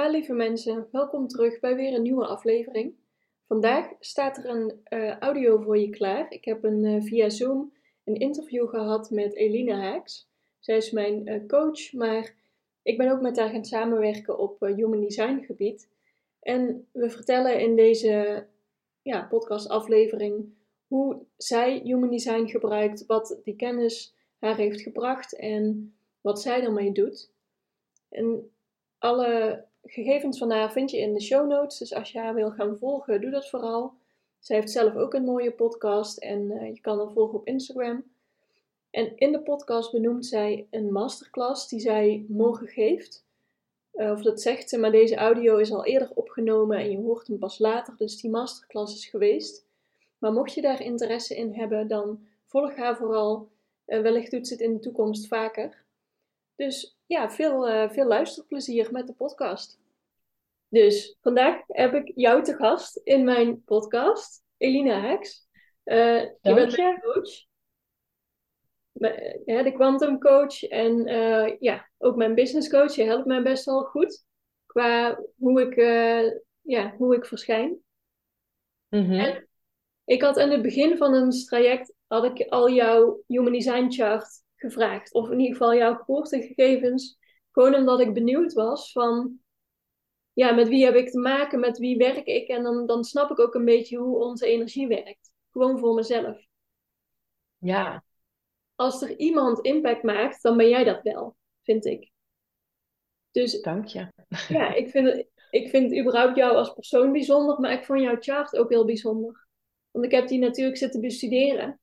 Hallo lieve mensen, welkom terug bij weer een nieuwe aflevering. Vandaag staat er een uh, audio voor je klaar. Ik heb een, uh, via Zoom een interview gehad met Elina Haaks. Zij is mijn uh, coach, maar ik ben ook met haar gaan samenwerken op human design gebied. En we vertellen in deze ja, podcastaflevering hoe zij human design gebruikt, wat die kennis haar heeft gebracht en wat zij ermee doet. En alle gegevens van haar vind je in de show notes. Dus als je haar wil gaan volgen, doe dat vooral. Zij heeft zelf ook een mooie podcast en uh, je kan haar volgen op Instagram. En in de podcast benoemt zij een masterclass die zij morgen geeft. Uh, of dat zegt ze, maar deze audio is al eerder opgenomen en je hoort hem pas later. Dus die masterclass is geweest. Maar mocht je daar interesse in hebben, dan volg haar vooral. Uh, wellicht doet ze het in de toekomst vaker. Dus ja, veel, uh, veel luisterplezier met de podcast. Dus vandaag heb ik jou te gast in mijn podcast, Elina Heks. Uh, je bent mijn coach. Ja, de quantum coach en uh, ja, ook mijn business coach. Je helpt mij best wel goed qua hoe ik, ja, hoe ik verschijn. Mm -hmm. En ik had in het begin van een traject had ik al jouw Human Design chart gevraagd. Of in ieder geval jouw geboortegegevens. Gewoon omdat ik benieuwd was van, ja, met wie heb ik te maken, met wie werk ik. En dan, dan snap ik ook een beetje hoe onze energie werkt. Gewoon voor mezelf. Ja. Als er iemand impact maakt, dan ben jij dat wel, vind ik. Dus, Dank je. Ja, ik vind, ik vind überhaupt jou als persoon bijzonder, maar ik vond jouw chart ook heel bijzonder. Want ik heb die natuurlijk zitten bestuderen.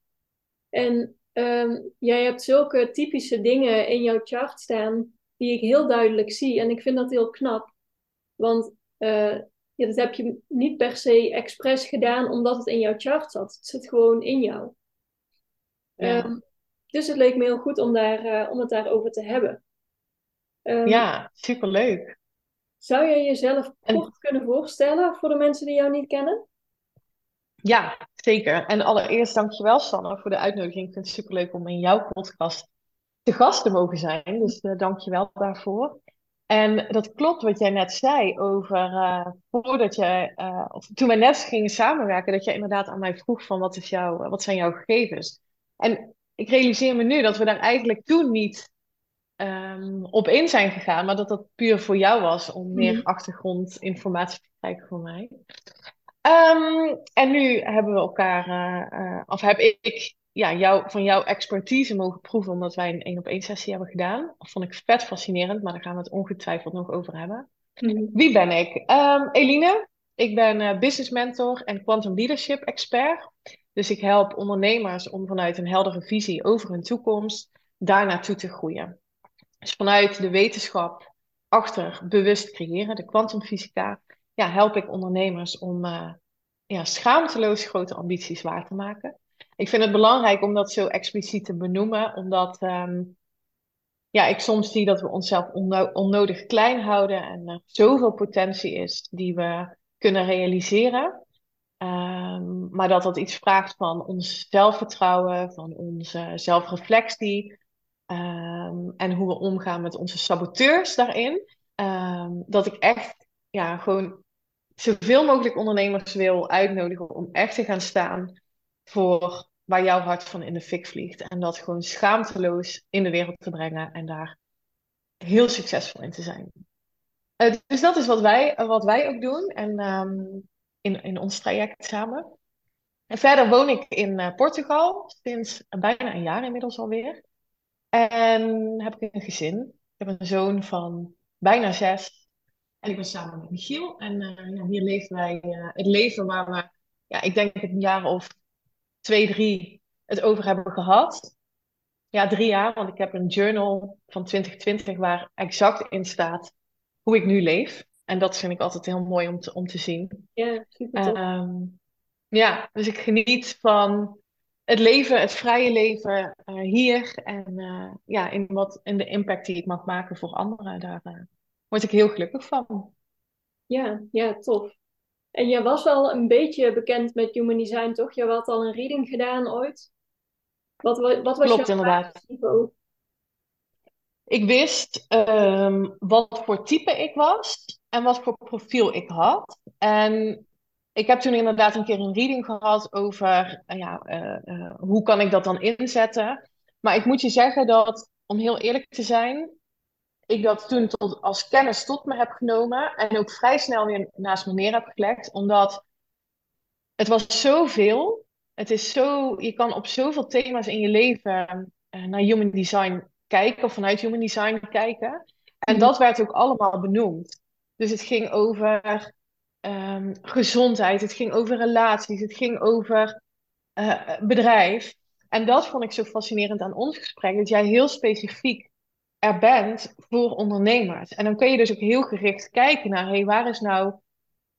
En Um, jij hebt zulke typische dingen in jouw chart staan die ik heel duidelijk zie. En ik vind dat heel knap. Want uh, ja, dat heb je niet per se expres gedaan omdat het in jouw chart zat. Het zit gewoon in jou. Ja. Um, dus het leek me heel goed om, daar, uh, om het daarover te hebben. Um, ja, superleuk. Zou jij jezelf kort kunnen voorstellen voor de mensen die jou niet kennen? Ja, zeker. En allereerst dankjewel Sanne voor de uitnodiging. Ik vind het superleuk om in jouw podcast te gast te mogen zijn. Dus uh, dankjewel daarvoor. En dat klopt wat jij net zei over uh, voordat je, uh, of toen we net gingen samenwerken, dat jij inderdaad aan mij vroeg van wat, is jouw, wat zijn jouw gegevens? En ik realiseer me nu dat we daar eigenlijk toen niet um, op in zijn gegaan, maar dat dat puur voor jou was om meer mm. achtergrondinformatie te krijgen voor mij. Um, en nu hebben we elkaar, uh, uh, of heb ik ja, jou, van jouw expertise mogen proeven, omdat wij een één op één sessie hebben gedaan. Dat vond ik vet fascinerend, maar daar gaan we het ongetwijfeld nog over hebben. Mm. Wie ben ik? Um, Eline, ik ben uh, business mentor en quantum leadership expert. Dus ik help ondernemers om vanuit een heldere visie over hun toekomst daar naartoe te groeien. Dus vanuit de wetenschap achter bewust creëren, de kwantumfysica, ja, help ik ondernemers om uh, ja, schaamteloos grote ambities waar te maken. Ik vind het belangrijk om dat zo expliciet te benoemen, omdat um, ja, ik soms zie dat we onszelf onno onnodig klein houden en er zoveel potentie is die we kunnen realiseren. Um, maar dat dat iets vraagt van ons zelfvertrouwen, van onze zelfreflectie um, en hoe we omgaan met onze saboteurs daarin. dat ik echt ja, gewoon zoveel mogelijk ondernemers wil uitnodigen om echt te gaan staan voor waar jouw hart van in de fik vliegt. En dat gewoon schaamteloos in de wereld te brengen en daar heel succesvol in te zijn. Uh, dus dat is wat wij, wat wij ook doen en um, in, in ons traject samen. En verder woon ik in uh, Portugal sinds bijna een jaar inmiddels alweer. En heb ik een gezin. Ik heb een zoon van bijna zes en ik ben samen met Michiel. En uh, hier leven wij uh, het leven waar we, ja, ik denk een jaar of twee, drie het over hebben gehad. ja, drie jaar, want ik heb een journal van 2020 waar exact in staat hoe ik nu leef. En dat vind ik altijd heel mooi om te, om te zien. Ja, super. Ehm, ja, dus ik geniet van het leven, het vrije leven eh, hier en eh, ja, in, wat, in de impact die ik mag maken voor anderen. Daar eh, word ik heel gelukkig van. Ja, ja, tof. En jij was al een beetje bekend met Human Design, toch? Je had al een reading gedaan ooit. Wat, wa- wat was Klopt jouw inderdaad. Ik wist ehm, wat voor type ik was en wat voor profiel ik had. En ik heb toen inderdaad een keer een reading gehad over eh, ja, eh, eh, hoe kan ik dat dan inzetten. Maar ik moet je zeggen dat, om heel eerlijk te zijn, ik dat toen tot, als kennis tot me heb genomen en ook vrij snel weer naast me neer heb gelegd, omdat het was zoveel. Het is zo, je kan op zoveel thema's in je leven eh, naar human design kijken, of vanuit human design kijken. En Mhm. dat werd ook allemaal benoemd. Dus het ging over ehm, gezondheid, het ging over relaties, het ging over eh, bedrijf. En dat vond ik zo fascinerend aan ons gesprek, dat jij heel specifiek er bent voor ondernemers. En dan kun je dus ook heel gericht kijken naar, hey, waar is nou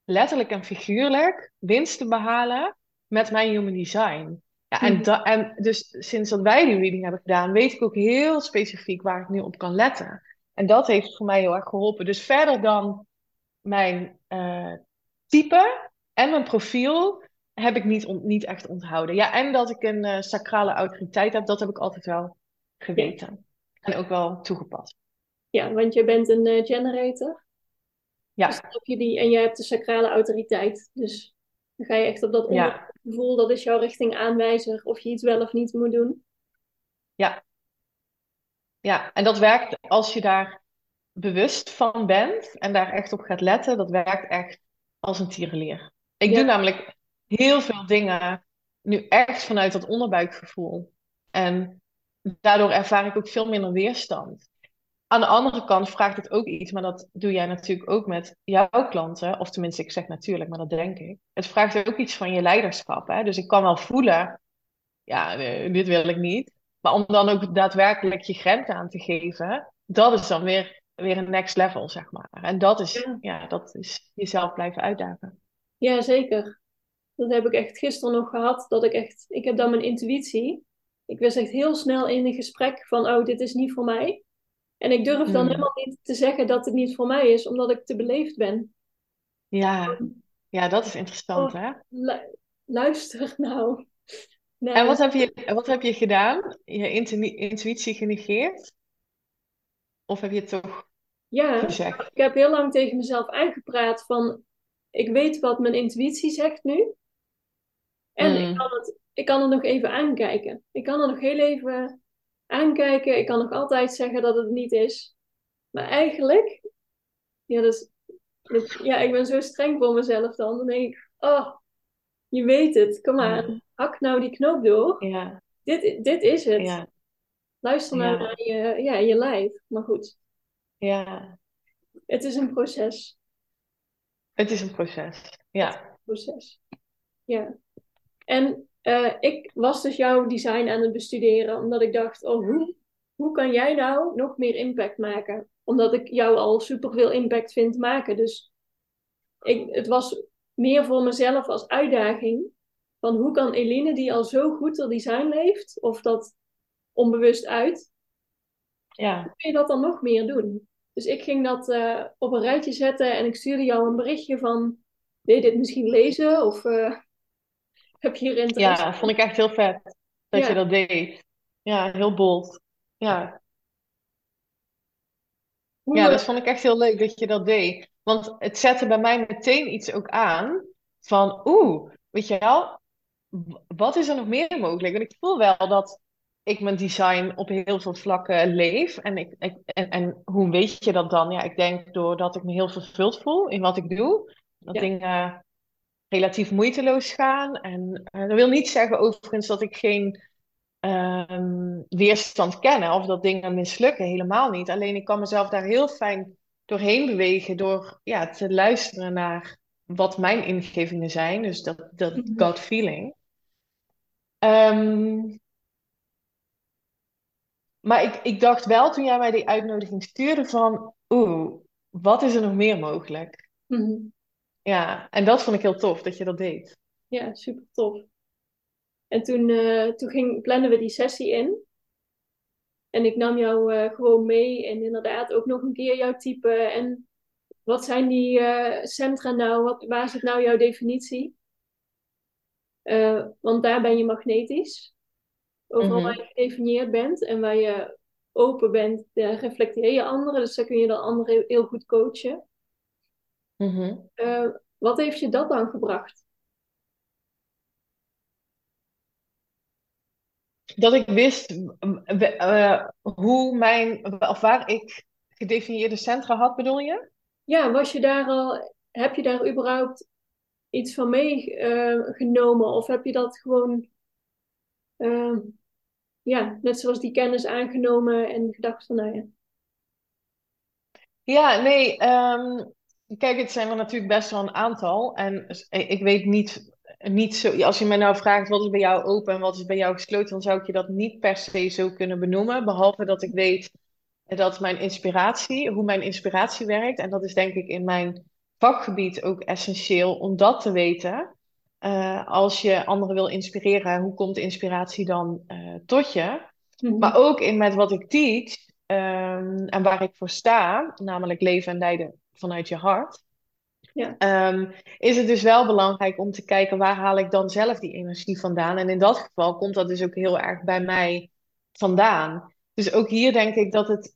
letterlijk en figuurlijk winst te behalen met mijn human design. Ja, en, Mhm. da en dus sinds dat wij die reading hebben gedaan, weet ik ook heel specifiek waar ik nu op kan letten. En dat heeft voor mij heel erg geholpen. Dus verder dan mijn eh, type en mijn profiel heb ik niet, on- niet echt onthouden. Ja, en dat ik een eh, sacrale autoriteit heb, dat heb ik altijd wel geweten. En ook wel toegepast. ja, want je bent een eh, generator. Dus Ja, die, en jij hebt de sacrale autoriteit. Dus dan ga je echt op dat ja, ondergevoel, dat is jouw richting aanwijzer of je iets wel of niet moet doen. ja, ja. En dat werkt als je daar bewust van bent en daar echt op gaat letten, dat werkt echt als een tierenlier. Ik doe namelijk heel veel dingen nu echt vanuit dat onderbuikgevoel. En daardoor ervaar ik ook veel minder weerstand. Aan de andere kant vraagt het ook iets, maar dat doe jij natuurlijk ook met jouw klanten. Of tenminste, ik zeg natuurlijk, maar dat denk ik. Het vraagt ook iets van je leiderschap. Hè? Dus ik kan wel voelen, ja, eh, dit wil ik niet. Maar om dan ook daadwerkelijk je grens aan te geven, dat is dan weer, weer een next level, zeg maar. En dat is, ja, ja, dat is jezelf blijven uitdagen. ja, zeker. Dat heb ik echt gisteren nog gehad, dat ik echt, ik heb dan mijn intuïtie. Ik wist echt heel snel in een gesprek van, oh, dit is niet voor mij. En ik durf dan Hmm. helemaal niet te zeggen dat het niet voor mij is, omdat ik te beleefd ben. Ja, ja, dat is interessant, Oh, hè? lu- luister nou. En wat heb je, wat heb je gedaan? Je intu- intuïtie genegeerd? Of heb je het toch ja, gezegd? ik heb heel lang tegen mezelf aangepraat van, ik weet wat mijn intuïtie zegt nu. En ik Hmm. kan het, ik kan het nog even aankijken. Ik kan het nog heel even aankijken. Ik kan nog altijd zeggen dat het niet is. Maar eigenlijk, ja, dus, ja, ik ben zo streng voor mezelf dan. Dan denk ik, oh, je weet het, kom aan. Hak nou die knoop door. ja, Dit, dit is het. ja, Luister nou ja, naar je, ja, je lijf. Maar goed, ja. het is een proces. Het is een proces. Is Ja, een proces. Ja. En eh, ik was dus jouw design aan het bestuderen, omdat ik dacht, oh, hoe, hoe kan jij nou nog meer impact maken? Omdat ik jou al superveel impact vind maken. Dus ik, het was meer voor mezelf als uitdaging. Van hoe kan Eline, die al zo goed haar design leeft, of dat onbewust uit, ja, hoe kun je dat dan nog meer doen? Dus ik ging dat eh, op een rijtje zetten en ik stuurde jou een berichtje van, wil je dit misschien lezen? Of eh, heb je hier interesse ja, vond ik echt heel vet dat je dat deed. Ja, heel bold. Ja, ja, dat vond ik echt heel leuk dat je dat deed. Want het zette bij mij meteen iets ook aan van, oeh, weet je wel, wat is er nog meer mogelijk? En ik voel wel dat ik mijn design op heel veel vlakken leef. En, ik, ik, en, en hoe weet je dat dan? Ja, ik denk doordat ik me heel vervuld voel in wat ik doe. Dat ja, dingen relatief moeiteloos gaan. En eh, dat wil niet zeggen overigens dat ik geen ehm, weerstand ken of dat dingen mislukken. Helemaal niet. Alleen ik kan mezelf daar heel fijn doorheen bewegen door ja, te luisteren naar wat mijn ingevingen zijn. Dus dat, dat mhm, gut feeling. Ehm, maar ik, ik dacht wel toen jij mij die uitnodiging stuurde van, oeh, wat is er nog meer mogelijk? Mhm. Ja, en dat vond ik heel tof dat je dat deed. Ja, super tof. En toen, uh, toen ging, plannen we die sessie in. En ik nam jou uh, gewoon mee en inderdaad ook nog een keer jouw type. En wat zijn die uh, centra nou? Wat, waar zit nou jouw definitie? want daar ben je magnetisch. Overal Mhm. waar je gedefinieerd bent en waar je open bent, reflecteer je anderen. Dus dan kun je dan anderen heel goed coachen. Mhm. wat heeft je dat dan gebracht? Dat ik wist uh, hoe mijn, of waar ik gedefinieerde centra had, bedoel je? Ja, was je daar al, heb je daar überhaupt iets van meegenomen? Uh, of heb je dat gewoon, uh, ja, net zoals die kennis aangenomen en gedacht van, nou ja. Ja, nee, um, kijk, het zijn er natuurlijk best wel een aantal. En ik weet niet niet zo, als je mij nou vraagt wat is bij jou open en wat is bij jou gesloten, dan zou ik je dat niet per se zo kunnen benoemen. Behalve dat ik weet dat mijn inspiratie, hoe mijn inspiratie werkt, en dat is denk ik in mijn vakgebied ook essentieel om dat te weten. Uh, als je anderen wil inspireren, hoe komt inspiratie dan uh, tot je? Mhm. Maar ook in met wat ik teach um, en waar ik voor sta, namelijk leven en leiden vanuit je hart. Ja. Um, is het dus wel belangrijk om te kijken waar haal ik dan zelf die energie vandaan. En in dat geval komt dat dus ook heel erg bij mij vandaan. Dus ook hier denk ik dat het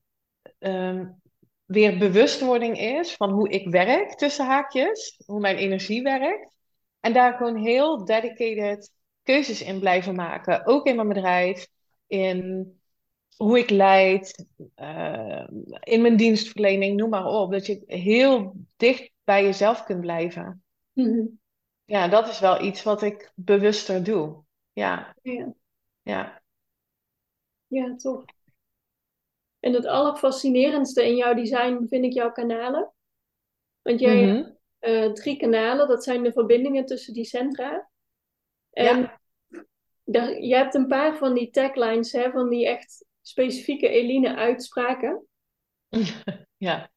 um, weer bewustwording is van hoe ik werk tussen haakjes, hoe mijn energie werkt. En daar gewoon heel dedicated keuzes in blijven maken. Ook in mijn bedrijf, in hoe ik leid, uh, in mijn dienstverlening, noem maar op. Dat je heel dicht bij jezelf kunt blijven. Mm-hmm. Ja, dat is wel iets wat ik bewuster doe. Ja. Ja, Ja. ja tof. En het allerfascinerendste in jouw design vind ik jouw kanalen. Want jij Mhm. hebt uh, drie kanalen, dat zijn de verbindingen tussen die centra. En Ja. daar, je hebt een paar van die taglines, hè, van die echt specifieke Eline uitspraken. Ja.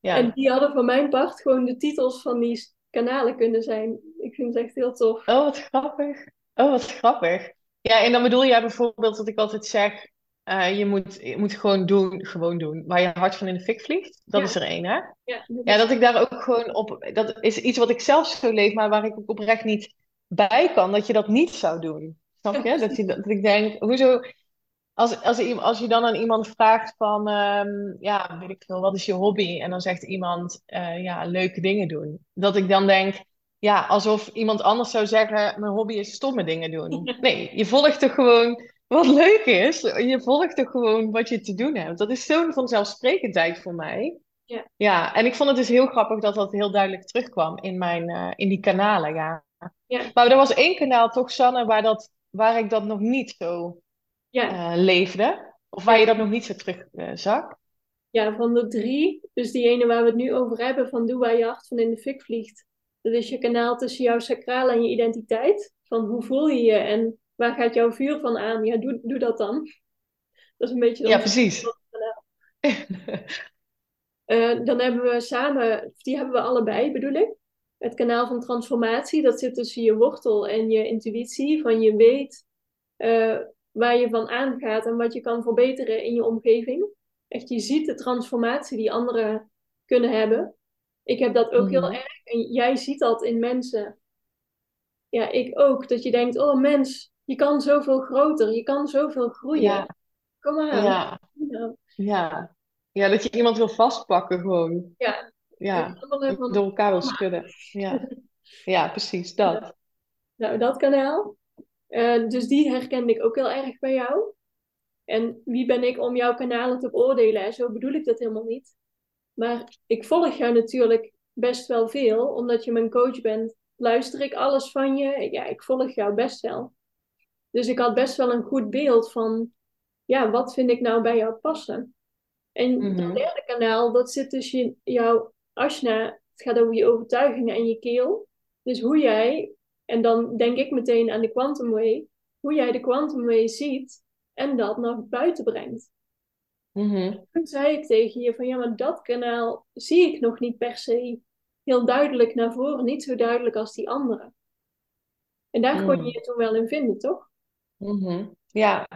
Ja. En die hadden van mijn part gewoon de titels van die kanalen kunnen zijn. Ik vind het echt heel tof. Oh, wat grappig. Oh, wat grappig. Ja, en dan bedoel jij bijvoorbeeld dat ik altijd zeg, uh, je, moet, je moet gewoon doen, gewoon doen, waar je hart van in de fik vliegt. Dat Ja. is er één, hè? Ja, dat Ja, dat ik daar ook gewoon op, dat is iets wat ik zelf zo leef, maar waar ik ook oprecht niet bij kan, dat je dat niet zou doen. Snap je? Ja, Dat, je, dat ik denk, hoezo, als, als, als je dan aan iemand vraagt van, ehm, ja, weet ik veel, wat is je hobby? En dan zegt iemand, eh, ja, leuke dingen doen. Dat ik dan denk, ja, alsof iemand anders zou zeggen, mijn hobby is stomme dingen doen. Nee, je volgt toch gewoon wat leuk is. Je volgt toch gewoon wat je te doen hebt. Dat is zo'n vanzelfsprekendheid voor mij. Ja. Ja, en ik vond het dus heel grappig dat dat heel duidelijk terugkwam in, mijn, eh, in die kanalen, ja. Ja. Maar er was één kanaal toch, Sanne, waar, dat, waar ik dat nog niet zo ja. eh, leefde. Of waar je dat nog niet zo terug eh, zag. ja, van de drie, dus die ene waar we het nu over hebben, van doe waar je hart van in de fik vliegt. Dat is je kanaal tussen jouw sacraal en je identiteit. Van hoe voel je je en waar gaat jouw vuur van aan? Ja, doe, doe dat dan. Dat is een beetje... Ja, precies. kanaal. Eh, dan hebben we samen, die hebben we allebei bedoel ik. Het kanaal van transformatie, dat zit tussen je wortel en je intuïtie. Van je weet waar je van aangaat en wat je kan verbeteren in je omgeving. Echt, je ziet de transformatie die anderen kunnen hebben. Ik heb dat ook heel Mhm. erg. En jij ziet dat in mensen. Ja, ik ook. Dat je denkt, oh mens, je kan zoveel groter. Je kan zoveel groeien. Ja, Kom aan. ja, ja. Ja, dat je iemand wil vastpakken gewoon. ja. Ja, door elkaar wil schudden. Ja, ja precies, dat. Nou, dat kanaal. Eh, dus die herkende ik ook heel erg bij jou. En wie ben ik om jouw kanalen te beoordelen? En zo bedoel ik dat helemaal niet. Maar ik volg jou natuurlijk best wel veel, omdat je mijn coach bent. Luister ik alles van je? Ja, ik volg jou best wel. Dus ik had best wel een goed beeld van, ja, wat vind ik nou bij jou passen? En Mhm. dat derde kanaal, dat zit tussen jouw ashna. Het gaat over je overtuigingen en je keel. Dus hoe jij, en dan denk ik meteen aan de Quantum Way, hoe jij de Quantum Way ziet en dat naar buiten brengt. Mhm. Toen zei ik tegen je van ja, maar dat kanaal zie ik nog niet per se heel duidelijk naar voren, niet zo duidelijk als die andere. En daar kon je Mm. je toen wel in vinden, toch? Mhm. Ja.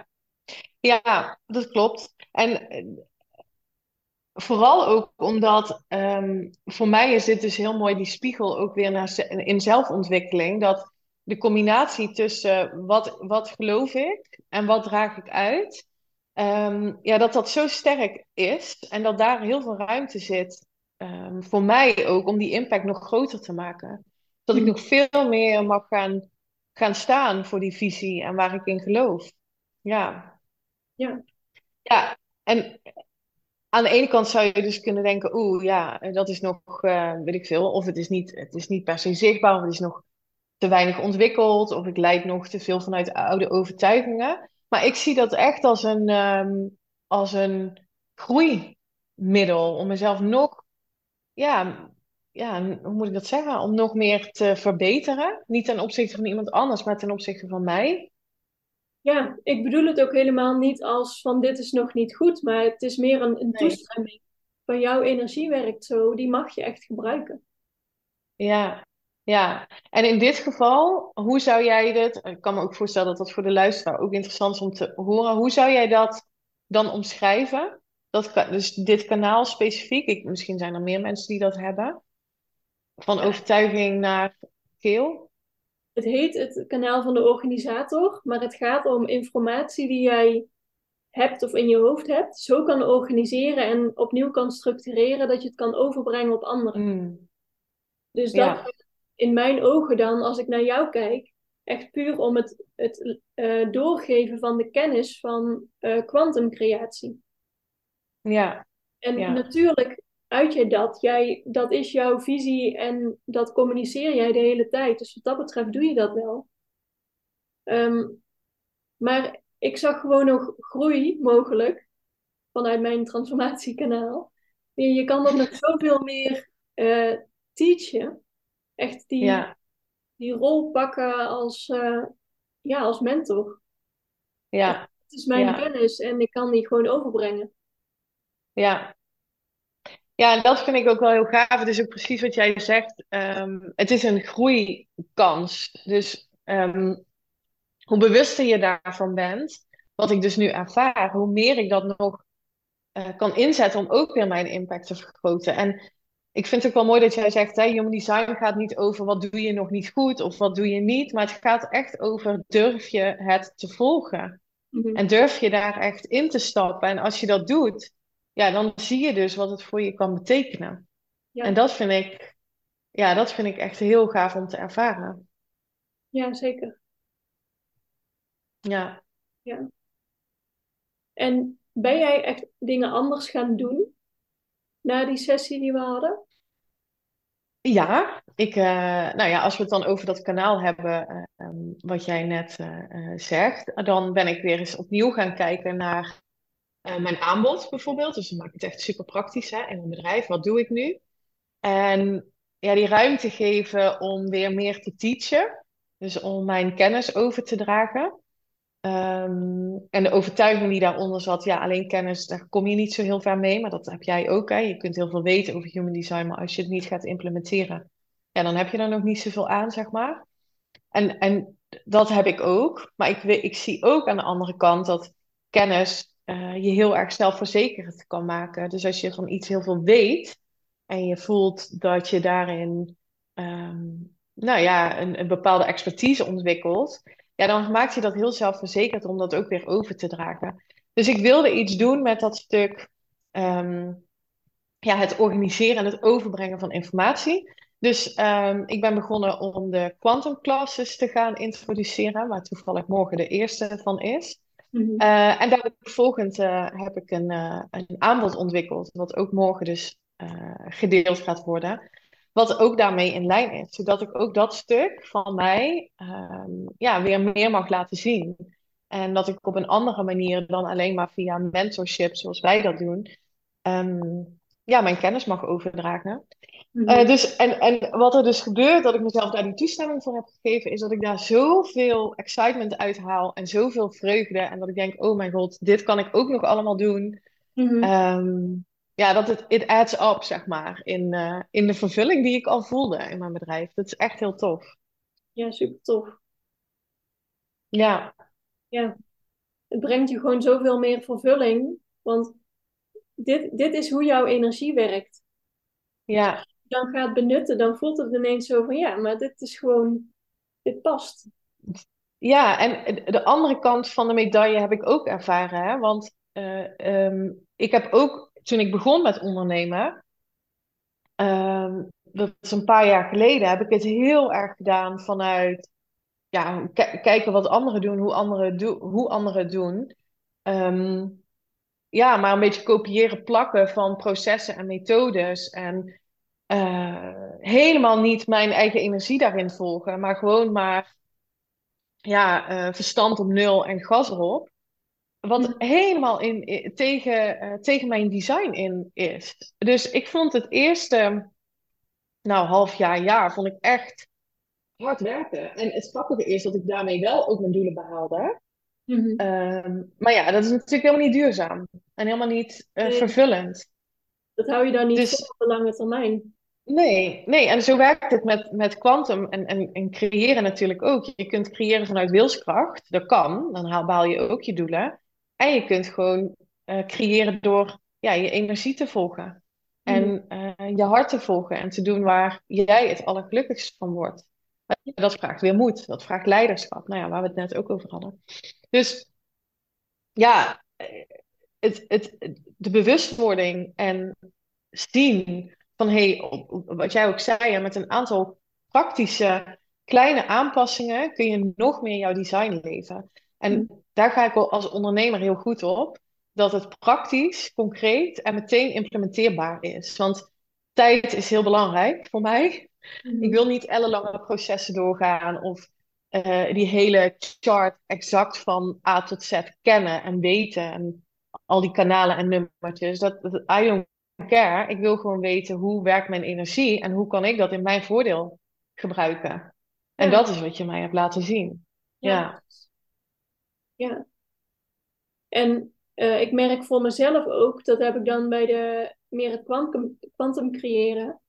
Ja, dat klopt. En vooral ook omdat ehm, voor mij is dit dus heel mooi die spiegel ook weer naar, in zelfontwikkeling. Dat de combinatie tussen wat, wat geloof ik en wat draag ik uit, ehm, ja, dat dat zo sterk is en dat daar heel veel ruimte zit ehm, voor mij ook om die impact nog groter te maken. Dat ik Mhm. nog veel meer mag gaan, gaan staan voor die visie en waar ik in geloof. Ja. Ja, Ja, en aan de ene kant zou je dus kunnen denken, oeh, ja, dat is nog, eh, weet ik veel, of het is niet, het is niet per se zichtbaar, of het is nog te weinig ontwikkeld, of ik leid nog te veel vanuit oude overtuigingen. Maar ik zie dat echt als een, ehm, als een groeimiddel om mezelf nog, ja, ja, hoe moet ik dat zeggen, om nog meer te verbeteren. Niet ten opzichte van iemand anders, maar ten opzichte van mij. Ja, ik bedoel het ook helemaal niet als van dit is nog niet goed, maar het is meer een, een Nee. toestemming van jouw energie werkt zo, die mag je echt gebruiken. Ja, ja. En in dit geval, hoe zou jij dit, ik kan me ook voorstellen dat dat voor de luisteraar ook interessant is om te horen, hoe zou jij dat dan omschrijven? Dat, dus dit kanaal specifiek, ik, misschien zijn er meer mensen die dat hebben, van overtuiging naar geel. Het heet het kanaal van de organisator, maar het gaat om informatie die jij hebt of in je hoofd hebt, zo kan organiseren en opnieuw kan structureren dat je het kan overbrengen op anderen. Mm, Dus dat ja, in mijn ogen dan, als ik naar jou kijk, echt puur om het, het eh, doorgeven van de kennis van eh kwantumcreatie. ja, en ja, natuurlijk uit jij dat. Jij, dat is jouw visie en dat communiceer jij de hele tijd. Dus wat dat betreft doe je dat wel. Ehm, maar ik zag gewoon nog groei mogelijk vanuit mijn transformatiekanaal. Je, je kan dat nog zoveel meer eh teachen. Echt die, ja, die rol pakken als, eh, ja, als mentor. ja, Het is mijn ja, kennis en ik kan die gewoon overbrengen. ja. Ja, en dat vind ik ook wel heel gaaf. Het is ook precies wat jij zegt. Ehm, het is een groeikans. Dus ehm, hoe bewuster je daarvan bent, wat ik dus nu ervaar, hoe meer ik dat nog eh, kan inzetten om ook weer mijn impact te vergroten. En ik vind het ook wel mooi dat jij zegt, hè, human design gaat niet over wat doe je nog niet goed of wat doe je niet, maar het gaat echt over durf je het te volgen Mhm. en durf je daar echt in te stappen. En als je dat doet, ja, dan zie je dus wat het voor je kan betekenen. En Ja, dat vind ik, ja, dat vind ik echt heel gaaf om te ervaren. ja, zeker. Ja. Ja. En ben jij echt dingen anders gaan doen na die sessie die we hadden? Ja, ik, eh, nou ja, als we het dan over dat kanaal hebben, eh, ehm, wat jij net eh, zegt, dan ben ik weer eens opnieuw gaan kijken naar eh, mijn aanbod bijvoorbeeld. Dus dan maak ik het echt super praktisch hè, in mijn bedrijf. Wat doe ik nu? En ja, die ruimte geven om weer meer te teachen. Dus om mijn kennis over te dragen. Ehm, en de overtuiging die daaronder zat, ja, alleen kennis, daar kom je niet zo heel ver mee. Maar dat heb jij ook, hè. Je kunt heel veel weten over human design, maar als je het niet gaat implementeren, ja, dan heb je er nog niet zoveel aan, zeg maar. En, en dat heb ik ook. Maar ik, ik zie ook aan de andere kant dat kennis eh, je heel erg zelfverzekerd kan maken. Dus als je van iets heel veel weet en je voelt dat je daarin, ehm, nou ja, een, een bepaalde expertise ontwikkelt, ja, dan maakt je dat heel zelfverzekerd om dat ook weer over te dragen. Dus ik wilde iets doen met dat stuk, ehm, ja, het organiseren en het overbrengen van informatie. Dus ehm, ik ben begonnen om de quantum classes te gaan introduceren, waar toevallig morgen de eerste van is. Mhm. Eh, en daar volgend eh, heb ik een, eh, een aanbod ontwikkeld, wat ook morgen dus gedeeld gaat worden. Wat ook daarmee in lijn is, zodat ik ook dat stuk van mij ehm, ja, weer meer mag laten zien. En dat ik op een andere manier dan alleen maar via mentorship, zoals wij dat doen, ehm, ja, mijn kennis mag overdragen. Mhm. Eh, dus, en, en wat er dus gebeurt, dat ik mezelf daar die toestemming voor heb gegeven, is dat ik daar zoveel excitement uit haal en zoveel vreugde. En dat ik denk, oh mijn god, dit kan ik ook nog allemaal doen. Mhm. Ehm, ja, dat het it adds up, zeg maar, in, eh, in de vervulling die ik al voelde in mijn bedrijf. Dat is echt heel tof. Ja, super tof. Ja, Ja, het brengt je gewoon zoveel meer vervulling. Want dit, dit is hoe jouw energie werkt. ja, Als je dan gaat benutten, dan voelt het ineens zo van ja, maar dit is gewoon, dit past. ja. En de andere kant van de medaille heb ik ook ervaren, hè? Want eh, ehm, ik heb ook, toen ik begon met ondernemen, ehm, dat is een paar jaar geleden, heb ik het heel erg gedaan vanuit ja, ki- kijken wat anderen doen, hoe anderen, do hoe anderen het doen. Ehm, ja, maar een beetje kopiëren, plakken van processen en methodes. En eh, helemaal niet mijn eigen energie daarin volgen, maar gewoon maar ja, eh, verstand op nul en gas erop. Wat Mhm. helemaal in, tegen, eh, tegen mijn design in is. Dus ik vond het eerste, nou, half jaar, jaar, vond ik echt hard werken. En het grappige is dat ik daarmee wel ook mijn doelen behaalde. Mhm. Ehm, maar ja, dat is natuurlijk helemaal niet duurzaam. En helemaal niet eh, Nee, vervullend. dat hou je dan niet Dus op de lange termijn. nee, nee. En zo werkt het met, met quantum en, en, en creëren natuurlijk ook. Je kunt creëren vanuit wilskracht. Dat kan. Dan haal, behaal je ook je doelen. En je kunt gewoon eh, creëren door ja, je energie te volgen. Mhm. En eh, je hart te volgen. En te doen waar jij het allergelukkigst van wordt. Dat vraagt weer moed. Dat vraagt leiderschap. Nou ja, waar we het net ook over hadden. Dus ja, eh, het, het, de bewustwording en zien van hey, wat jij ook zei, met een aantal praktische kleine aanpassingen kun je nog meer jouw design leven. En daar ga ik wel als ondernemer heel goed op, dat het praktisch, concreet en meteen implementeerbaar is. Want tijd is heel belangrijk voor mij. Ik wil niet ellenlange processen doorgaan of eh, die hele chart exact van A tot Z kennen en weten en al die kanalen en nummertjes. Dat, dat, I don't care. Ik wil gewoon weten hoe werkt mijn energie en hoe kan ik dat in mijn voordeel gebruiken. En Ja, dat is wat je mij hebt laten zien. ja, Ja, ja. En eh, ik merk voor mezelf ook, dat heb ik dan bij de, meer het quantum, quantum creëren.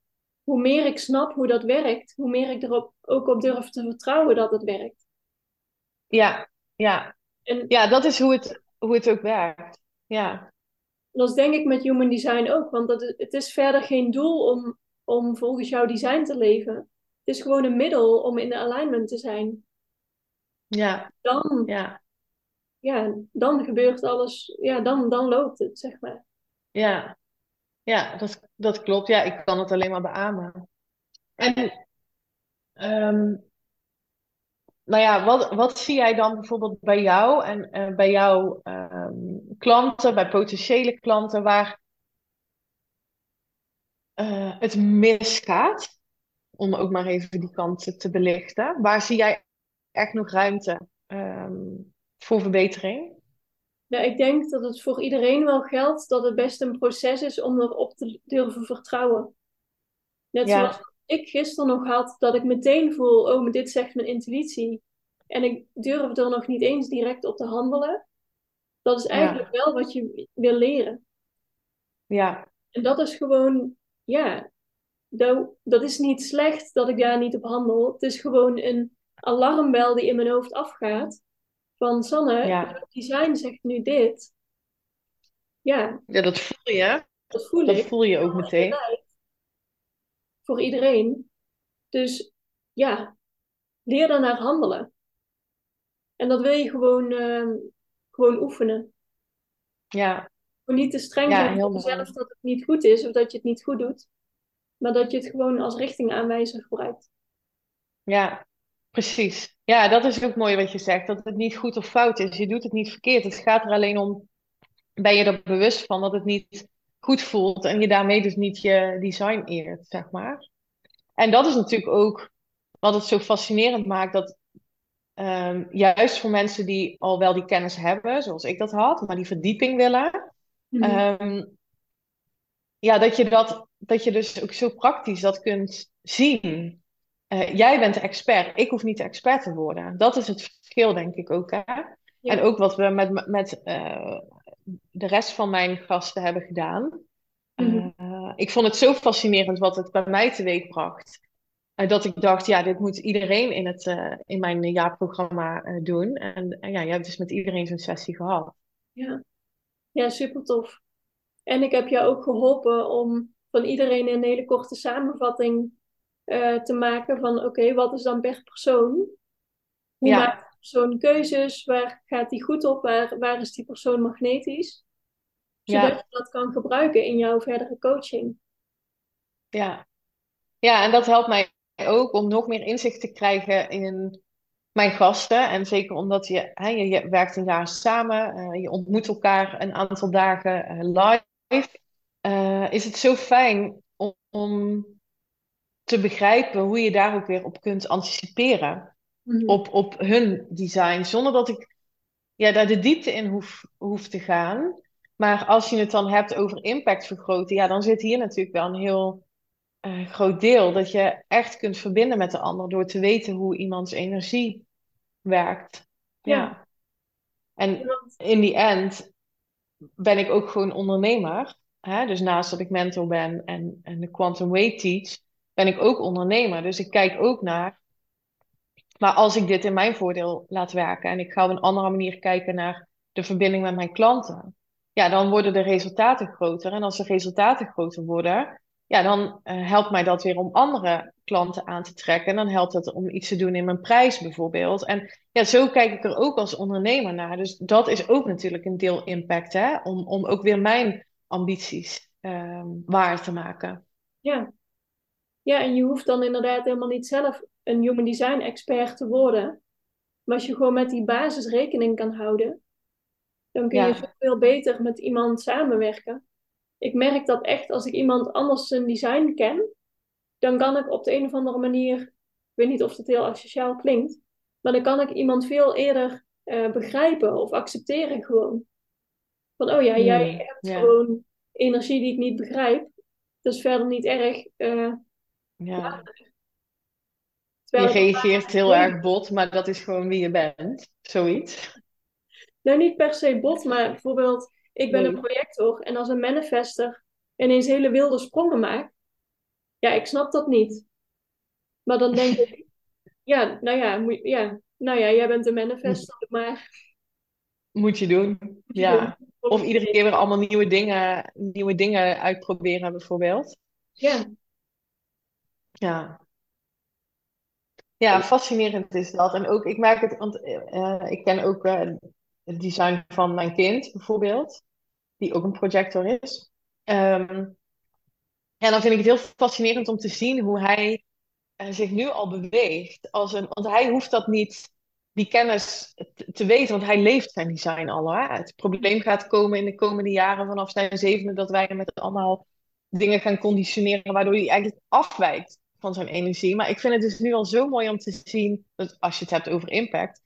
Hoe meer ik snap hoe dat werkt, hoe meer ik erop ook op durf te vertrouwen dat het werkt. ja, ja. En Ja, dat is hoe het, hoe het ook werkt. Ja, dat is denk ik met human design ook, want dat, het is verder geen doel om, om volgens jouw design te leven. Het is gewoon een middel om in de alignment te zijn. ja, Dan, ja, ja, dan gebeurt alles, ja, dan, dan loopt het, zeg maar. ja. Ja, dat, dat klopt. Ja, ik kan het alleen maar beamen. En ehm, Nou ja, wat, wat zie jij dan bijvoorbeeld bij jou en eh, bij jouw ehm, klanten, bij potentiële klanten, waar eh, het misgaat? Om ook maar even die kanten te belichten. Waar zie jij echt nog ruimte ehm, voor verbetering? Ja, ik denk dat het voor iedereen wel geldt dat het best een proces is om erop te durven vertrouwen. Net zoals ik gisteren nog had, dat ik meteen voel, oh, maar dit zegt mijn intuïtie. En ik durf er nog niet eens direct op te handelen. Dat is eigenlijk ja, wel wat je wil leren. ja, En dat is gewoon, ja, dat, dat is niet slecht dat ik daar niet op handel. Het is gewoon een alarmbel die in mijn hoofd afgaat. Van Sanne, ja. jouw design zegt nu dit. Ja, Ja, dat voel je. dat voel Dat ik. voel je ook meteen. voor iedereen. Dus ja, leer daarnaar handelen. En dat wil je gewoon, ehm, gewoon oefenen. Ja, Gewoon niet te streng ja, zijn voor jezelf dat het niet goed is of dat je het niet goed doet. Maar dat je het gewoon als richtingaanwijzer gebruikt. Ja, precies. Ja, dat is ook mooi wat je zegt, dat het niet goed of fout is. Je doet het niet verkeerd. Het gaat er alleen om, ben je er bewust van dat het niet goed voelt en je daarmee dus niet je design eert, zeg maar. En dat is natuurlijk ook wat het zo fascinerend maakt, dat ehm, juist voor mensen die al wel die kennis hebben, zoals ik dat had, maar die verdieping willen, Mhm. ehm, ja, dat je dat, dat je dus ook zo praktisch dat kunt zien. Eh, jij bent de expert, ik hoef niet de expert te worden. Dat is het verschil, denk ik ook. Hè? En ook wat we met, met eh, de rest van mijn gasten hebben gedaan. Mhm. Uh, ik vond het zo fascinerend wat het bij mij teweegbracht. Uh, dat ik dacht, ja, dit moet iedereen in, het, uh, in mijn jaarprogramma doen. En ja, je hebt dus met iedereen zo'n sessie gehad. Ja. ja, super tof. En ik heb jou ook geholpen om van iedereen een hele korte samenvatting te maken van oké, wat is dan per persoon? Hoe Ja. maakt die persoon keuzes? Waar gaat die goed op? Waar, waar is die persoon magnetisch? Zodat Ja. je dat kan gebruiken in jouw verdere coaching. Ja. ja, en dat helpt mij ook om nog meer inzicht te krijgen in mijn gasten. En zeker omdat je, hè, je, je werkt een jaar samen, eh, je ontmoet elkaar een aantal dagen eh, live. Eh, is het zo fijn om, om te begrijpen hoe je daar ook weer op kunt anticiperen. Mhm. Op, op hun design, zonder dat ik ja, daar de diepte in hoef, hoef te gaan. Maar als je het dan hebt over impact vergroten, ja, dan zit hier natuurlijk wel een heel eh, groot deel. Dat je echt kunt verbinden met de ander door te weten hoe iemands energie werkt. Ja. Ja. En in die end ben ik ook gewoon ondernemer. Hè? Dus naast dat ik mentor ben en, en de Quantum Way teach, ben ik ook ondernemer. Dus ik kijk ook naar. Maar als ik dit in mijn voordeel laat werken en ik ga op een andere manier kijken naar de verbinding met mijn klanten, ja, dan worden de resultaten groter. En als de resultaten groter worden, ja, dan eh, helpt mij dat weer om andere klanten aan te trekken. En dan helpt het om iets te doen in mijn prijs bijvoorbeeld. En ja, zo kijk ik er ook als ondernemer naar. Dus dat is ook natuurlijk een deel impact, hè? Om, om ook weer mijn ambities ehm, waar te maken. Ja. Ja, en je hoeft dan inderdaad helemaal niet zelf een human design expert te worden. Maar als je gewoon met die basis rekening kan houden, dan kun je Ja. zoveel beter met iemand samenwerken. Ik merk dat echt als ik iemand anders zijn design ken, dan kan ik op de een of andere manier, ik weet niet of het heel asociaal klinkt, maar dan kan ik iemand veel eerder eh, begrijpen of accepteren gewoon. Van, oh ja, jij Hmm, hebt ja. gewoon energie die ik niet begrijp. Dat is verder niet erg. eh, Ja. Je reageert heel erg bot, maar dat is gewoon wie je bent. Zoiets. Nou, niet per se bot, maar bijvoorbeeld, ik ben Nee. een projector en als een manifester ineens hele wilde sprongen maakt, ja, ik snap dat niet. Maar dan denk ik, ja, nou ja, moet, ja, nou ja, jij bent een manifester, maar Moet je doen. Ja. Of iedere keer weer allemaal nieuwe dingen, nieuwe dingen uitproberen, bijvoorbeeld. Ja, Ja. Ja, fascinerend is dat. En ook, ik merk het, want eh, ik ken ook eh, het design van mijn kind, bijvoorbeeld, die ook een projector is. Ehm, en dan vind ik het heel fascinerend om te zien hoe hij eh, zich nu al beweegt. Als een, want hij hoeft dat niet, die kennis te, te weten, want hij leeft zijn design al. Hè? Het probleem gaat komen in de komende jaren vanaf zijn zevende, dat wij met allemaal dingen gaan conditioneren, waardoor hij eigenlijk afwijkt van zijn energie. Maar ik vind het dus nu al zo mooi om te zien, dat als je het hebt over impact,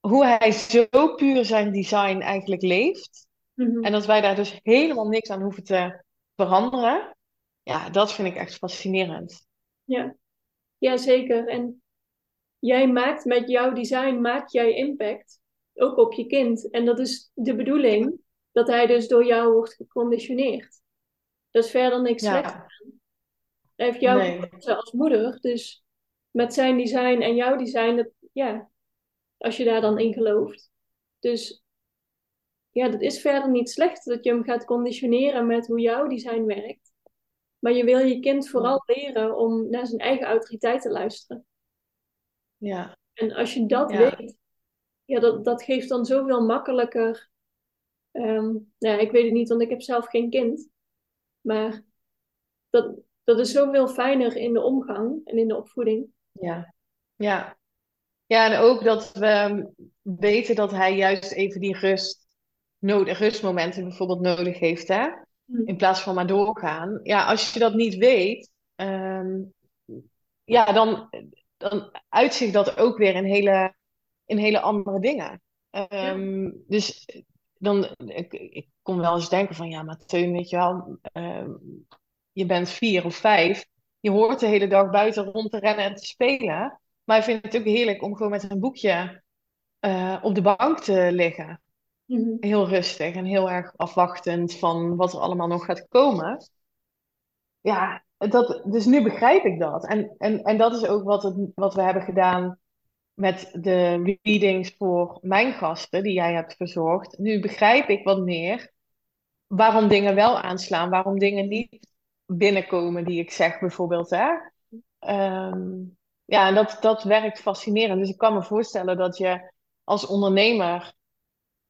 hoe hij zo puur zijn design eigenlijk leeft. mhm. En dat wij daar dus helemaal niks aan hoeven te veranderen. Ja, dat vind ik echt fascinerend. ja. Ja, zeker. En jij maakt met jouw design, maak jij impact, ook op je kind. En dat is de bedoeling, dat hij dus door jou wordt geconditioneerd. Dat is verder niks slechts. Ja, Hij heeft jou Nee. als moeder, dus met zijn design en jouw design, dat, ja, als je daar dan in gelooft. Dus ja, dat is verder niet slecht dat je hem gaat conditioneren met hoe jouw design werkt. Maar je wil je kind vooral leren om naar zijn eigen autoriteit te luisteren. ja, En als je dat Ja. weet, ja, dat, dat geeft dan zoveel makkelijker. ehm, nou, ja, ik weet het niet, want ik heb zelf geen kind. Maar dat, dat is zoveel fijner in de omgang en in de opvoeding. ja, ja. Ja, en ook dat we weten dat hij juist even die rust, nodig, rustmomenten bijvoorbeeld nodig heeft, hè? In plaats van maar doorgaan. Ja, als je dat niet weet, ehm, ja, dan, dan uitzicht dat ook weer in hele, in hele andere dingen. Ehm, Dus dan, ik, ik kon wel eens denken van, ja, maar Teun, weet je wel, ehm, je bent vier of vijf. Je hoort de hele dag buiten rond te rennen en te spelen. Maar ik vind het ook heerlijk om gewoon met een boekje eh, op de bank te liggen. Mhm. heel rustig en heel erg afwachtend van wat er allemaal nog gaat komen. Ja, dat, dus nu begrijp ik dat. En, en, en dat is ook wat, het, wat we hebben gedaan met de readings voor mijn gasten die jij hebt verzorgd. Nu begrijp ik wat meer waarom dingen wel aanslaan, waarom dingen niet binnenkomen die ik zeg bijvoorbeeld. Hè? Ehm, ja, en dat, dat werkt fascinerend. Dus ik kan me voorstellen dat je als ondernemer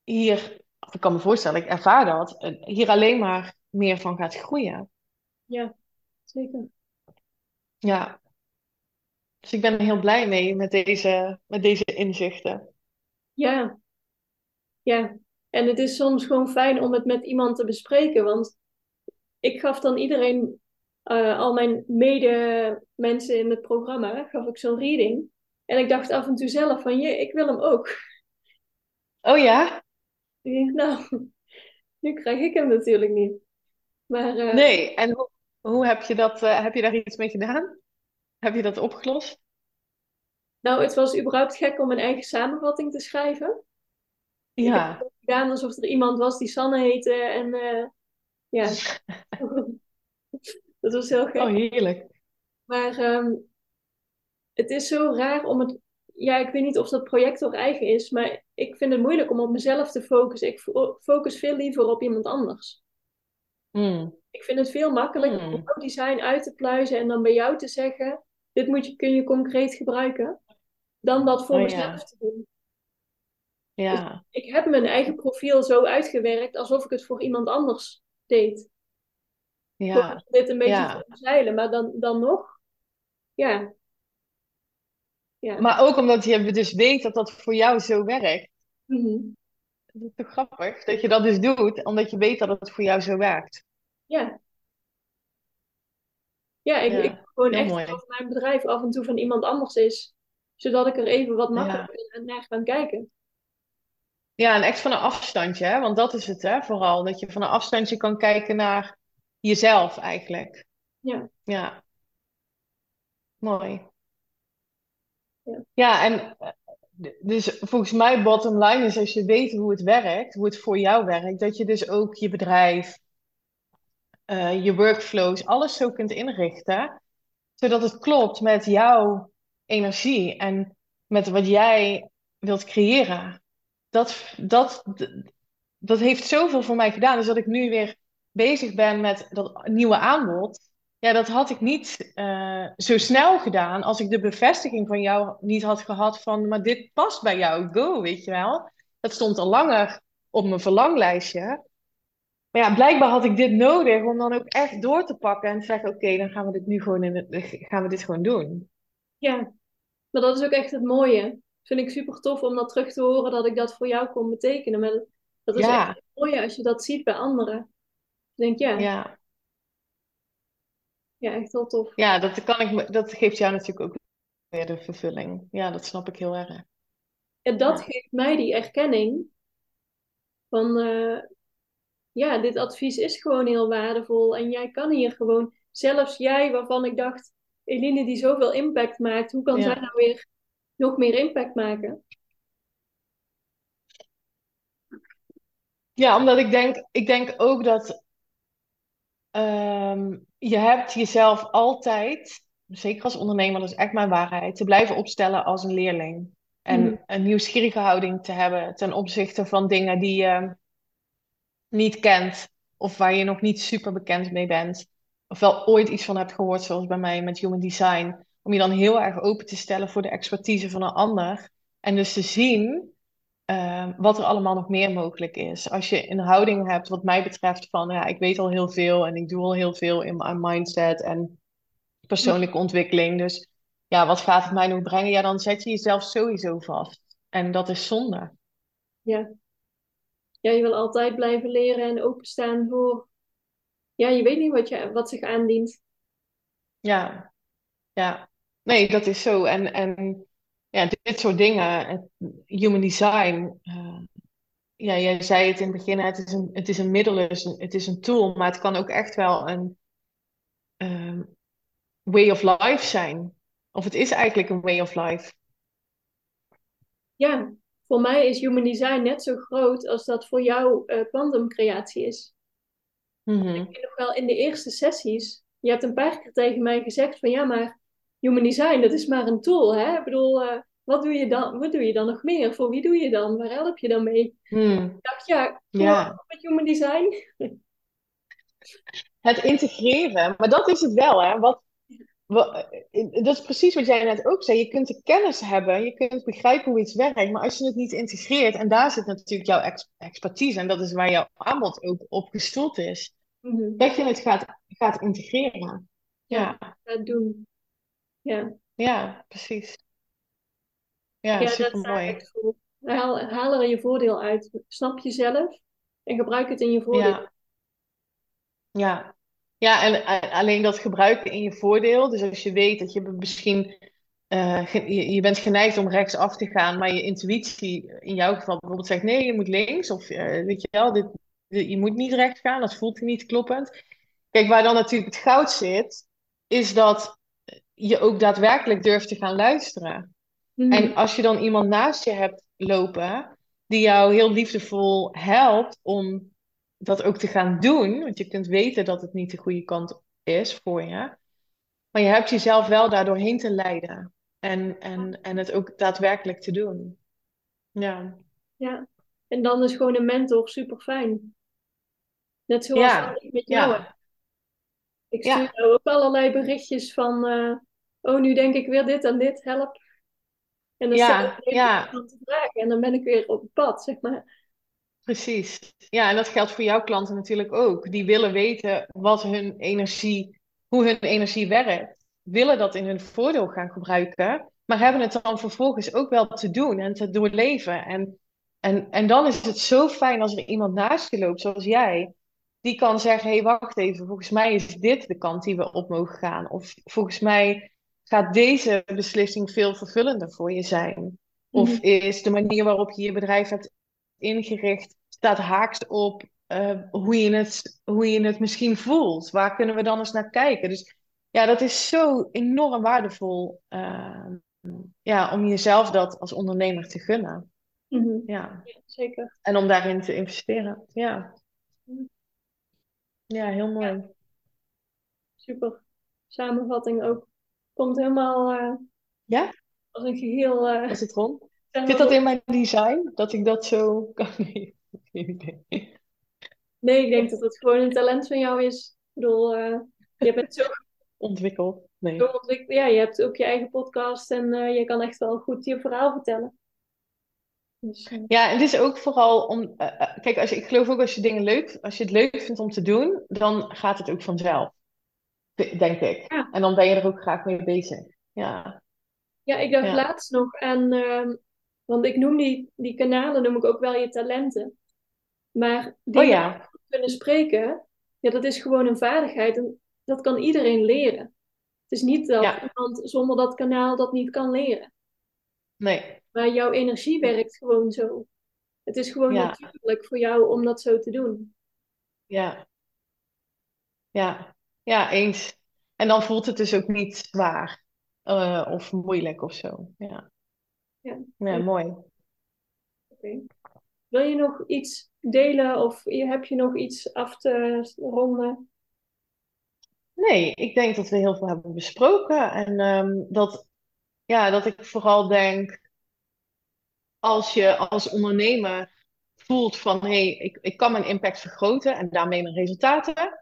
hier, ik kan me voorstellen, ik ervaar dat, eh, hier alleen maar meer van gaat groeien. Ja, zeker. Ja. Dus ik ben er heel blij mee met deze, met deze inzichten. Ja, ja. En het is soms gewoon fijn om het met iemand te bespreken, want ik gaf dan iedereen, eh, al mijn mede-mensen in het programma, gaf ik zo'n reading. En ik dacht af en toe zelf van, je, ik wil hem ook. Oh ja? Ik denk, nou, nu krijg ik hem natuurlijk niet. Maar eh, Nee, en hoe, hoe heb je dat, eh, heb je daar iets mee gedaan? Heb je dat opgelost? nou, het was überhaupt gek om mijn eigen samenvatting te schrijven. Ik heb Ja. gedaan alsof er iemand was die Sanne heette en eh, ja, dat was heel gek. Oh, heerlijk. Maar ehm, het is zo raar om het. Ja, ik weet niet of dat projector eigen is, maar ik vind het moeilijk om op mezelf te focussen. Ik fo- focus veel liever op iemand anders. Hmm. Ik vind het veel makkelijker om Hmm. jouw design uit te pluizen en dan bij jou te zeggen: dit moet je, kun je concreet gebruiken, dan dat voor Oh mezelf ja. te doen. Ja. Ik heb mijn eigen profiel zo uitgewerkt alsof ik het voor iemand anders deed. Ja. Om dit een beetje Ja. te omzeilen, maar dan, dan nog, ja, ja. Maar ook omdat je dus weet dat dat voor jou zo werkt. Mhm. Dat is toch grappig dat je dat dus doet, omdat je weet dat het voor jou zo werkt. Ja. Ja, ik, ik gewoon heel echt mooi. alsof mijn bedrijf af en toe van iemand anders is, zodat ik er even wat makkelijker naar kan kijken. Ja, en echt van een afstandje, hè? Want dat is het, hè? Vooral dat je van een afstandje kan kijken naar jezelf eigenlijk. Ja, Ja, mooi. ja, Ja, en eh, dus volgens mij bottom line is als je weet hoe het werkt, hoe het voor jou werkt, dat je dus ook je bedrijf, eh, je workflows, alles zo kunt inrichten, zodat het klopt met jouw energie en met wat jij wilt creëren. Dat, dat, dat heeft zoveel voor mij gedaan. Dus dat ik nu weer bezig ben met dat nieuwe aanbod. Ja, dat had ik niet eh, zo snel gedaan als ik de bevestiging van jou niet had gehad van, maar dit past bij jou, go, weet je wel. Dat stond al langer op mijn verlanglijstje. Maar ja, blijkbaar had ik dit nodig om dan ook echt door te pakken en te zeggen, oké, dan gaan we dit nu gewoon in het, gaan we dit gewoon doen. ja. Maar dat is ook echt het mooie. Vind ik super tof om dat terug te horen dat ik dat voor jou kon betekenen. Maar dat is echt Ja, mooie als je dat ziet bij anderen. Ik denk, ja, ja, ja, echt wel tof. ja, dat kan ik, dat geeft jou natuurlijk ook weer de vervulling. Ja, dat snap ik heel erg. En dat Ja, geeft mij die erkenning van, eh, ja, dit advies is gewoon heel waardevol. En jij kan hier gewoon, zelfs jij waarvan ik dacht, Eline die zoveel impact maakt, hoe kan zij nou weer nog meer impact maken? Ja, omdat ik denk, ik denk ook dat ehm, je hebt jezelf altijd, zeker als ondernemer, dat is echt mijn waarheid, te blijven opstellen als een leerling. En een nieuwsgierige houding te hebben ten opzichte van dingen die je niet kent of waar je nog niet super bekend mee bent. Of wel ooit iets van hebt gehoord, zoals bij mij met Human Design. Om je dan heel erg open te stellen voor de expertise van een ander. En dus te zien eh, wat er allemaal nog meer mogelijk is. Als je een houding hebt, wat mij betreft, van ja, ik weet al heel veel en ik doe al heel veel in mijn mindset en persoonlijke ontwikkeling. Dus ja, wat gaat het mij nog brengen? Ja, dan zet je jezelf sowieso vast. En dat is zonde. Ja. ja, je wil altijd blijven leren en openstaan voor, ja, je weet niet wat, je, wat zich aandient. Ja, ja. Nee, dat is zo. En, en ja, dit soort dingen, human design, eh, ja, jij zei het in het begin, het is een, het is een middel, het is een, het is een tool, maar het kan ook echt wel een ehm, way of life zijn. Of het is eigenlijk een way of life. Ja, voor mij is human design net zo groot als dat voor jou uh, kwantumcreatie is. Mhm. Ik weet nog wel in de eerste sessies, je hebt een paar keer tegen mij gezegd van ja, maar human design, dat is maar een tool. Hè? Ik bedoel, uh, wat, doe je dan, wat doe je dan nog meer? Voor wie doe je dan? Waar help je dan mee? Hmm. Ik dacht, ja, Ja. met human design. Het integreren, maar dat is het wel, hè? Wat, wat, dat is precies wat jij net ook zei. Je kunt de kennis hebben, je kunt begrijpen hoe iets werkt, maar als je het niet integreert, en daar zit natuurlijk jouw ex- expertise, en dat is waar jouw aanbod ook op gestoeld is, Mhm. dat je het gaat, gaat integreren. Ja, Dat doen. Ja, ja, precies. Ja, ja dat super is mooi. echt cool. Haal, haal er je voordeel uit. Snap jezelf en gebruik het in je voordeel. Ja, ja. Ja, en alleen dat gebruiken in je voordeel. Dus als je weet dat je misschien, ge- je, je bent geneigd om rechtsaf te gaan, maar je intuïtie in jouw geval bijvoorbeeld zegt nee, je moet links. Of eh, weet je wel, dit, dit- je moet niet rechts gaan, dat voelt niet kloppend. Kijk, waar dan natuurlijk het goud zit, is dat je ook daadwerkelijk durft te gaan luisteren. Mhm. En als je dan iemand naast je hebt lopen, die jou heel liefdevol helpt om dat ook te gaan doen, want je kunt weten dat het niet de goede kant is voor je, maar je hebt jezelf wel daardoor heen te leiden en, en, en het ook daadwerkelijk te doen. Ja, Ja, en dan is gewoon een mentor super fijn. Net zoals ja, ik met jou ja, Ik ja, stuur jou ook allerlei berichtjes van, eh, oh, nu denk ik weer dit en dit, help. En dan ik ja, aan te vragen en dan ben ik weer op het pad, zeg maar. Precies. Ja, en dat geldt voor jouw klanten natuurlijk ook. Die willen weten wat hun energie, hoe hun energie werkt. Willen dat in hun voordeel gaan gebruiken, maar hebben het dan vervolgens ook wel te doen en te doorleven. En, en, en dan is het zo fijn als er iemand naast je loopt, zoals jij, die kan zeggen: hé, hey, wacht even, volgens mij is dit de kant die we op mogen gaan. Of volgens mij gaat deze beslissing veel vervullender voor je zijn. Of Mhm. is de manier waarop je je bedrijf hebt ingericht, staat haaks op eh, hoe je het, hoe je het misschien voelt. Waar kunnen we dan eens naar kijken? Dus ja, dat is zo enorm waardevol eh, ja, om jezelf dat als ondernemer te gunnen. Mhm. Ja. Ja, zeker. En om daarin te investeren. Ja, ja heel mooi. Super. Samenvatting ook. Komt helemaal eh, Ja, als een geheel. eh, was het rond? Zit dat in mijn design? Dat ik dat zo kan? Nee, ik denk dat het gewoon een talent van jou is. Ik bedoel, eh, je bent zo, Ontwikkeld. Nee. zo ontwikkeld. Ja, je hebt ook je eigen podcast en je kan echt wel goed je verhaal vertellen. Dus, Ja, en het is ook vooral om. kijk, als je, ik geloof ook als je dingen leuk, als je het leuk vindt om te doen, dan gaat het ook vanzelf. Denk ik. Ja. En dan ben je er ook graag mee bezig. Ja, ja, ik dacht ja, laatst nog aan, ehm, want ik noem die, die kanalen noem ik ook wel je talenten. Maar oh ja, goed kunnen spreken, ja, dat is gewoon een vaardigheid en dat kan iedereen leren. Het is niet dat ja, iemand zonder dat kanaal dat niet kan leren. nee, Maar jouw energie werkt gewoon zo. Het is gewoon natuurlijk voor jou om dat zo te doen. ja, ja, ja, eens. En dan voelt het dus ook niet zwaar eh, of moeilijk of zo. Ja, Ja, mooi. oké. Wil je nog iets delen of heb je nog iets af te ronden? Nee, ik denk dat we heel veel hebben besproken. En ehm, dat, ja, dat ik vooral denk. als je als ondernemer voelt van hé, hey, ik, ik kan mijn impact vergroten en daarmee mijn resultaten.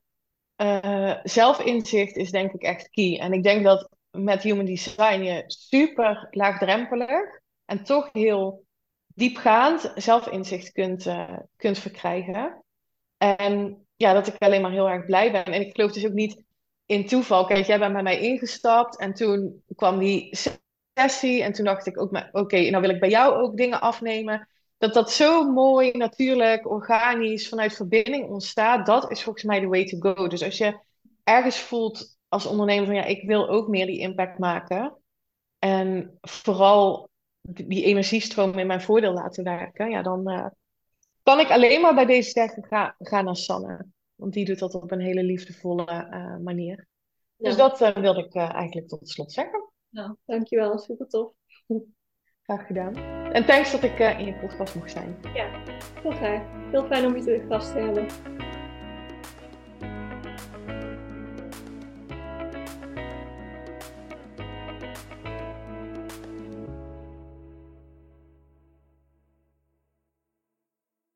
Eh, zelfinzicht is denk ik echt key. En ik denk dat met Human Design je super laagdrempelig en toch heel diepgaand zelfinzicht kunt, eh, kunt verkrijgen. En ja, dat ik alleen maar heel erg blij ben. En ik geloof dus ook niet in toeval. Kijk, jij bent bij mij ingestapt en toen kwam die sessie. En toen dacht ik ook, oké, nou wil ik bij jou ook dingen afnemen. Dat dat zo mooi, natuurlijk, organisch, vanuit verbinding ontstaat. Dat is volgens mij de way to go. Dus als je ergens voelt als ondernemer van ja, ik wil ook meer die impact maken. En vooral die energiestroom in mijn voordeel laten werken. Ja, dan eh, kan ik alleen maar bij deze zeggen, ga, naar Sanne. Want die doet dat op een hele liefdevolle eh, manier. Dus dat eh, wilde ik eigenlijk tot slot zeggen. nou, dankjewel, super tof. Graag gedaan. En thanks dat ik in je podcast mocht zijn. Ja, heel graag. Heel fijn om je te gast te hebben.